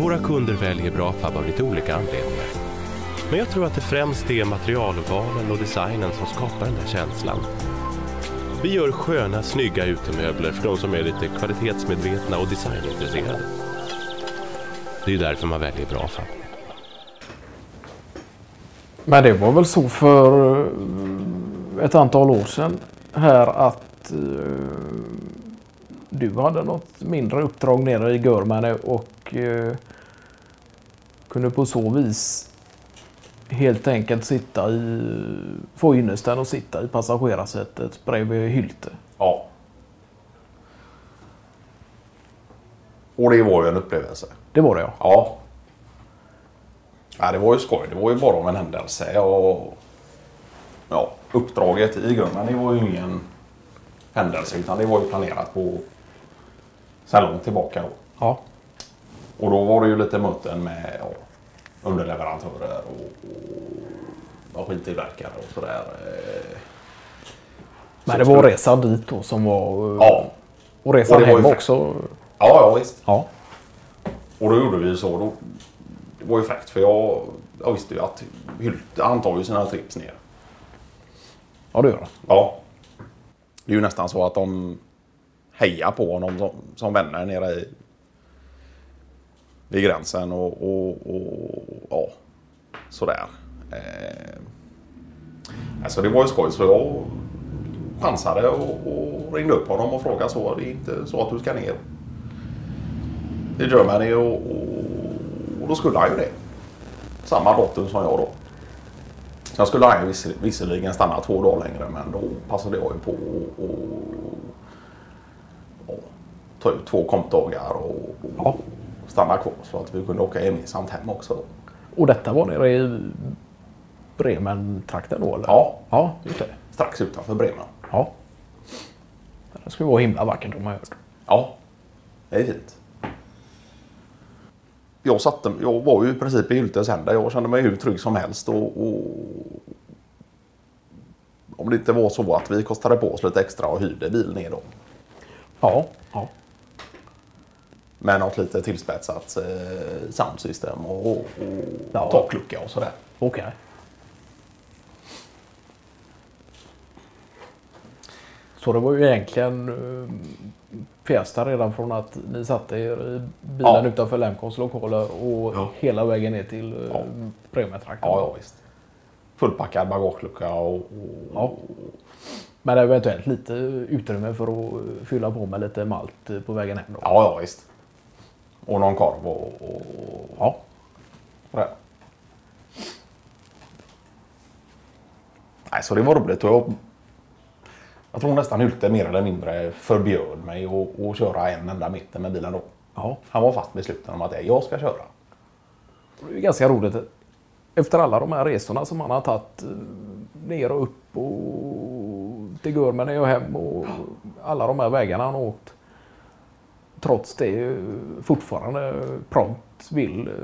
Våra kunder väljer Brafab av lite olika anledningar. Men jag tror att det främst är materialvalen och designen som skapar den där känslan. Vi gör sköna, snygga utemöbler för de som är lite kvalitetsmedvetna och designintresserade. Det är därför man väljer Brafab. Men det var väl så för eh, ett antal år sedan här att eh, du hade något mindre uppdrag nere i Görmane och eh, kunde på så vis helt enkelt sitta i, få ynnesten och sitta i passagerarsätet bredvid Hylte. Ja. Och det var ju en upplevelse. Det var det ja. Ja. Ja, det var ju skoj. Det var ju bara om en händelse. Och, ja, uppdraget i grunden det var ju ingen händelse utan det var ju planerat på sedan långt tillbaka. Då. Ja. Och då var det ju lite möten med ja, underleverantörer och, och maskintillverkare och sådär. Eh, Men det var resan dit då som var... eh, Ja. Och resan Och hem också. Ja, ja visst. Ja. Och då gjorde vi så. Då, det var ju fräckt för jag, jag visste ju att Hylte, han tar ju sina trips ner. Ja, det gör det. Ja. Det är ju nästan så att de hejar på honom som, som vänner nere i, vid gränsen och, och, och ja, sådär. Eh, alltså det var ju skoj så jag chansade och, och ringde upp honom och frågade så. Det är inte så att du ska ner i Germany och, och, och då skulle han ju det. Samma datum som jag då. Sen skulle han ju visserligen stanna två dagar längre men då passade jag ju på och, och, och, ta ut två kompdagar och, och Ja stanna kvar så att vi kunde åka gemensamt hem också. Och detta var nere i Bremen-trakten då eller? Ja, Ja, just det. strax utanför Bremen. Ja. Det skulle vara himla vackert om man hört. Ja, det är fint. Jag, satte, jag var ju i princip i Hyltes händer. Jag kände mig hur trygg som helst. Och, och, om det inte var så att vi kostade på oss lite extra och hyrde bil ner då. Ja. ja. Med något lite tillspetsat eh, soundsystem och, och, och Ja. taklucka och sådär. Okej. Så det var ju egentligen uh, Fiesta redan från att ni satte er i bilen Ja. utanför Lemcos lokaler och Ja. hela vägen ner till uh, Ja. Bremen-trakten. Ja, ja visst. Fullpackad bagagelucka och, och Ja. Men eventuellt lite utrymme för att fylla på med lite malt eh, på vägen hem. Då. ja, ja visst. Och någon korv och, och, Ja. sådär. Nej, så det var roligt. Och jag, jag tror nästan Hylte mer eller mindre förbjöd mig att, att köra en enda meter med bilen då. ja. Han var fast besluten om att jag ska köra. Det är ganska roligt. Efter alla de här resorna som han har tagit eh, ner och upp och till Görmene och hem och alla de här vägarna han har åkt. Trots det fortfarande prompt vill eh,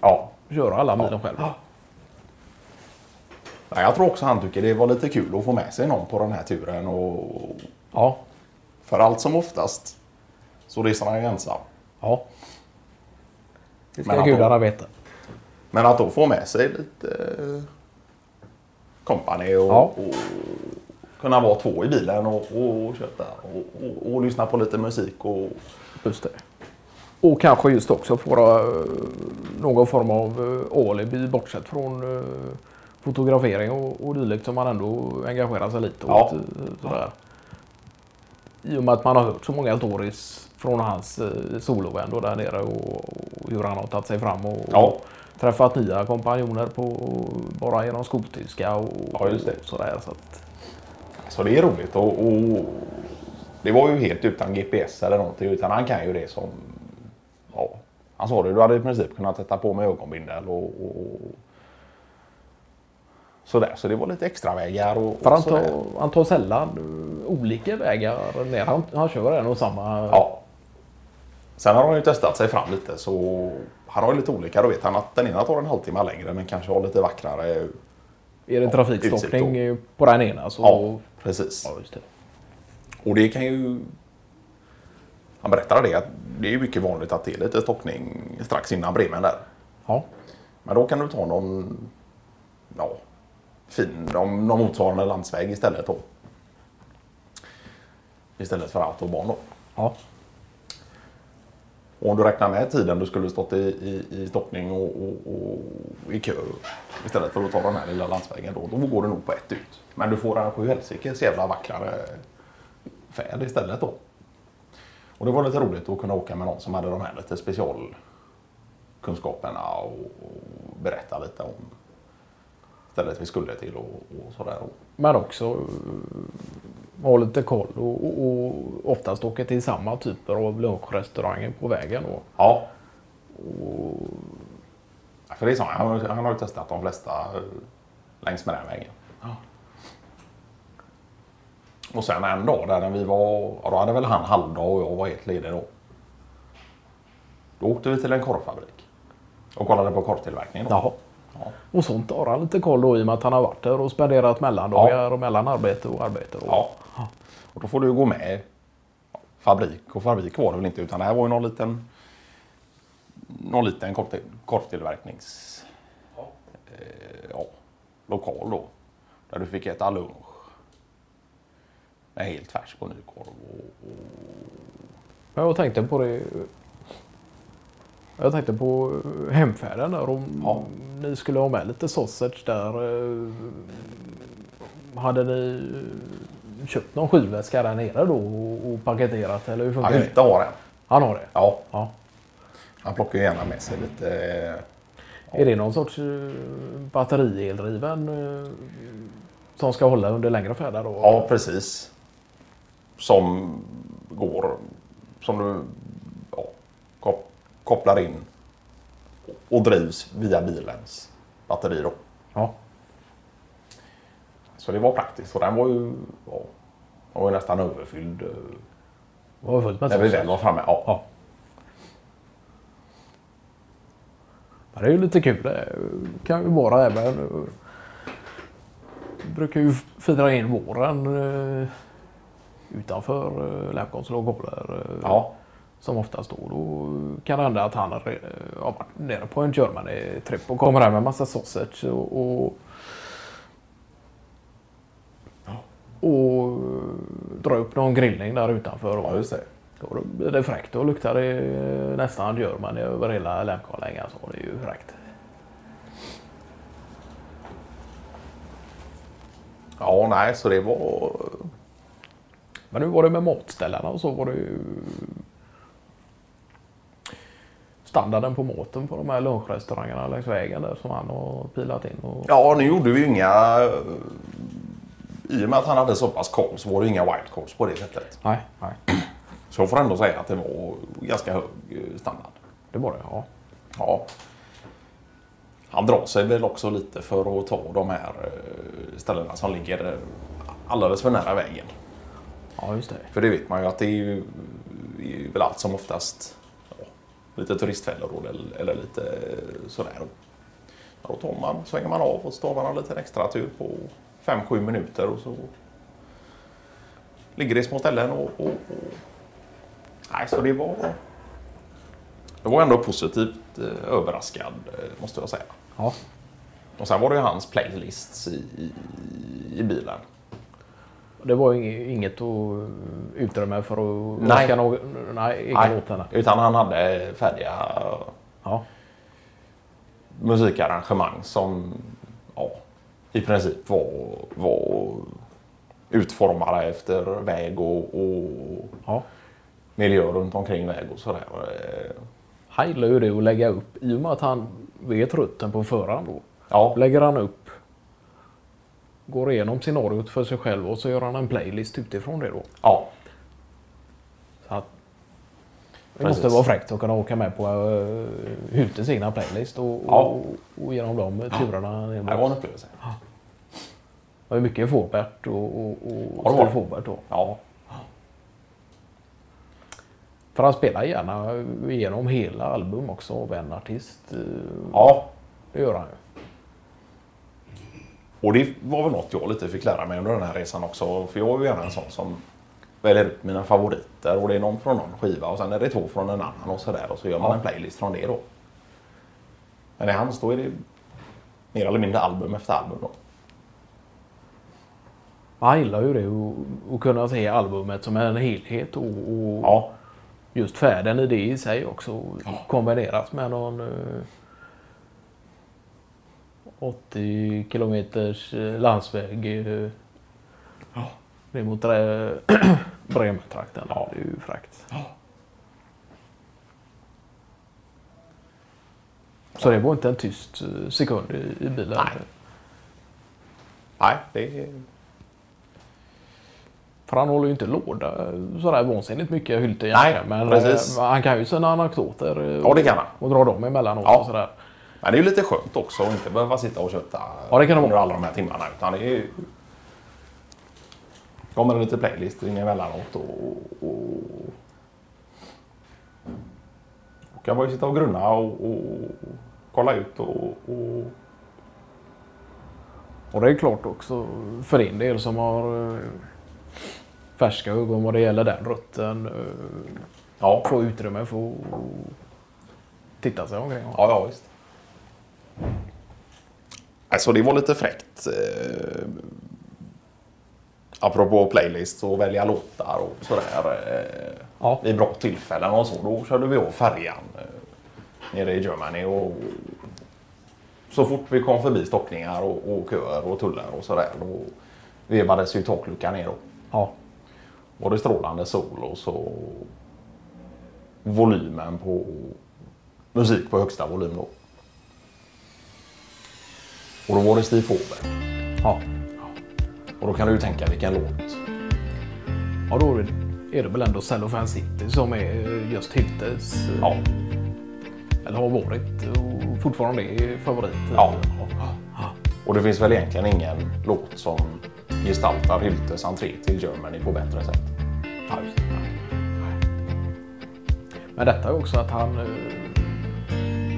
Ja, köra alla milen själv. Nej, jag tror också han tycker det var lite kul att få med sig någon på den här turen. Och Ja, för allt som oftast så reser han ensam. ja. Det ska Men gudarna veta. Men att då få med sig lite eh, company och, Ja. och kunna vara två i bilen och, och köta och, och, och lyssna på lite musik. Och, Just det. Och kanske just också få eh, någon form av eh, alibi bortsett från eh, fotografering och, och dylikt som man ändå engagerar sig lite Ja. åt. Sådär. I och med att man har hört så många stories från hans solovändor där nere och, och hur han har tagit sig fram och, Ja. och träffat nya kompanjoner på bara genom skoltyska och, Ja, och sådär. Så att, så det är roligt. Och, och det var ju helt utan GPS eller någonting. Utan han kan ju det som... Ja, han sa det, du hade i princip kunnat sätta på mig ögonbindel och, och sådär. Så det var lite extra vägar och, för han tar, han tar sällan olika vägar ner. Han, han kör en och samma. Ja. Sen har han ju testat sig fram lite så han har lite olika. Då vet han att den ena tar en halvtimme längre men kanske har lite vackrare. Är det Ja, trafikstockning på den ena så... Ja, precis. Ja, just det. Och det kan ju... Han berättade det att det är mycket vanligt att det är lite stockning strax innan Bremen där. Ja. Men då kan du ta någon, ja, fin, någon, någon motsvarande landsväg istället då. Istället för autobahn då. Ja. Och om du räknar med tiden du skulle stått i, i, i stoppning och, och, och i kö istället för att ta den här lilla landsvägen då, då går det nog på ett ut. Men du får en sjuhelsikes jävla vackrare färd istället då. Och det var lite roligt att kunna åka med någon som hade de här lite specialkunskaperna och, och berätta lite om stället vi skulle till och, och sådär. Men också ha lite koll och, och, och oftast åka till samma typer av lunchrestauranger på vägen. Och, Ja. Ja, För det är så, han, han har ju testat de flesta eh, längs med den vägen. Och sen en dag där när vi var, ja, då hade väl han halvdag och jag var helt ledig då. Då åkte vi till en korvfabrik. Och kollade på korvtillverkningen. då. Jaha. Ja. Och sånt har han lite koll då i och med att han har varit där och spenderat mellandagar och mellan arbete och arbete. Och, Ja. Och då får du gå med ja, fabrik. Och fabrik var det väl inte utan det här var ju någon liten någon liten korv- korvtillverknings eh, ja, lokal då. Där du fick äta lunch. Med helt färsk och ny korv. Och, och, jag tänkte på det. Jag tänkte på hemfärden där. Om Ja. ni skulle ha med lite sausage där. eh, Hade ni köpt någon skivväska där nere då och paketerat eller hur funkar han det? har en. Han har det? Ja, Ja. han plockar ju gärna med sig lite. eh, Är det någon sorts uh, batterieldriven eh, som ska hålla under längre färder då? Ja, precis. Som går, som du ja, kopplar in och drivs via bilens batteri då. Ja. Så det var praktiskt och den var ju, ja, den var ju nästan överfylld Det var fullt med när vi väl var framme. Ja. Ja. Det är ju lite kul. Det kan ju vara även... eh, brukar ju fira in våren eh, utanför eh, lokaler. eh, Ja. Som oftast då. Då kan det hända att han har eh, varit nere på en Germany-tripp och kommer hem med massa sausage och, och, och drar upp någon grillning där utanför. ja, Och, just det. då blir det fräckt. Då luktar det eh, nästan Germany över hela Lemconlängan. Så det är ju fräckt. Ja, nej, så det var... Men hur var det med matställena och så? Var det ju standarden på maten på de här lunchrestaurangerna längs vägen där som han har pilat in? Och... Ja, nu gjorde vi ju inga... I och med att han hade så pass koll så var det inga white calls på det sättet. Nej, nej, Så jag får ändå säga att det var ganska hög eh, standard. det var det. Ja. Ja. Han drar sig väl också lite för att ta de här eh, ställena som ligger eh, alldeles för nära vägen. ja, just det. För det vet man ju att det är ju, är väl allt som oftast lite turistfällor eller, eller lite eh, sådär. Då. Tar man, svänger man av och så tar man en liten extra tur på 5-7 minuter och så ligger det i små ställen och, och, och... Nej, så det var... Det var ändå positivt eh, överraskad, eh, måste jag säga. Ja. Och sen var det ju hans playlists i, i, i bilen. Det var inget, utrymme för att Nej. önska någon, nej, Nej, låt henne. utan han hade färdiga Ja. musikarrangemang som ja, i princip var, var utformade efter väg och, och Ja. miljö runt omkring väg och sådär. Han gillar ju det att lägga upp i och med att han vet rutten på förhand då. Ja, Lägger han upp går igenom scenariot för sig själv och så gör han en playlist utifrån det då. ja, Så att det Precis. måste vara fräckt att kunna åka med på uh, Hutes egna playlist och, Ja. och, och genom de turerna. ner det var en upplevelse. Det var mycket Fåbert och, och, och Ja, det. Fåbert då. Ja, För han spelar gärna igenom hela album också av en artist. eh, ja. Det gör han ju. Och det var väl något jag lite fick lära mig under den här resan också. För jag är ju gärna en sån som väljer ut mina favoriter och det är någon från någon skiva och sen är det två från en annan och sådär och så gör man Ja. en playlist från det då. Men i hans då är det mer eller mindre album efter album då. Man gillar ju det och kunna se albumet som en helhet och, och Ja, just färden i det i sig också kombinerat med någon eh, 80 kilometers eh, landsväg eh, Ja. ner mot Bre- Brementrakten. Ja. Det är ju frakt. Så det var inte en tyst eh, sekund i, i bilen. Nej. nej det är... För han håller ju inte låda sådär vansinnigt mycket Hylte Nej, egentligen. Men precis. eh, han kan ju sina anekdoter eh, Ja, det kan han. och dra dem emellanåt Ja. och sådär. Men det är ju lite skönt också att inte behöva sitta och köta Ja, det kan under alla de här timmarna. Utan det är ju... kommer det lite playlist in emellanåt och... och... och kan man ju sitta och grunna och, och kolla ut och... och... Och det är klart också för din del som har eh, färska ögon vad det gäller den rutten. eh, Ja, Få utrymme för att titta sig omkring. ja, ja visst. Alltså det var lite fräckt. Eh, apropå playlist och välja låtar och sådär. Eh, Ja. vid bra tillfällen och så. Då körde vi av färjan eh, nere i Germany. Och så fort vi kom förbi stockningar och, och köer och tullar och sådär. Då vevades ju takluckan ner. Då. Ja. Var det strålande sol och så volymen på musik på högsta volym då. Och då var det Steve Fåber. Ja. Och då kan du ju tänka vilken låt. ja, då är det, väl ändå Cellophane City som är eh, just Hyltes, eh, Ja, eller har varit och fortfarande är favorit. Ja. Och det finns väl egentligen ingen låt som gestaltar Hyltes entré till Germany på bättre sätt. Ja, just det. Men detta är också att han eh,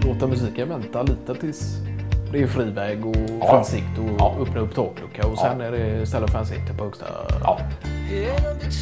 låter musiken vänta lite tills det är fri väg och Ja. fanns sikt och Ja. öppna upp taklucka och sen är det Cellophane City på högsta. Ja, It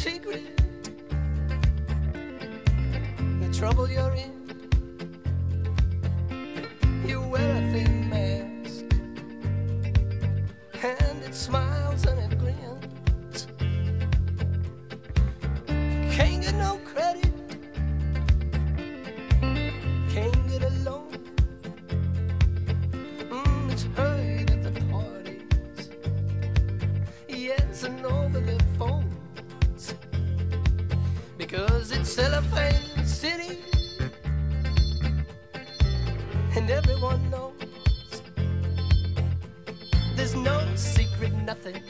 Because City. And everyone knows there's no secret, nothing.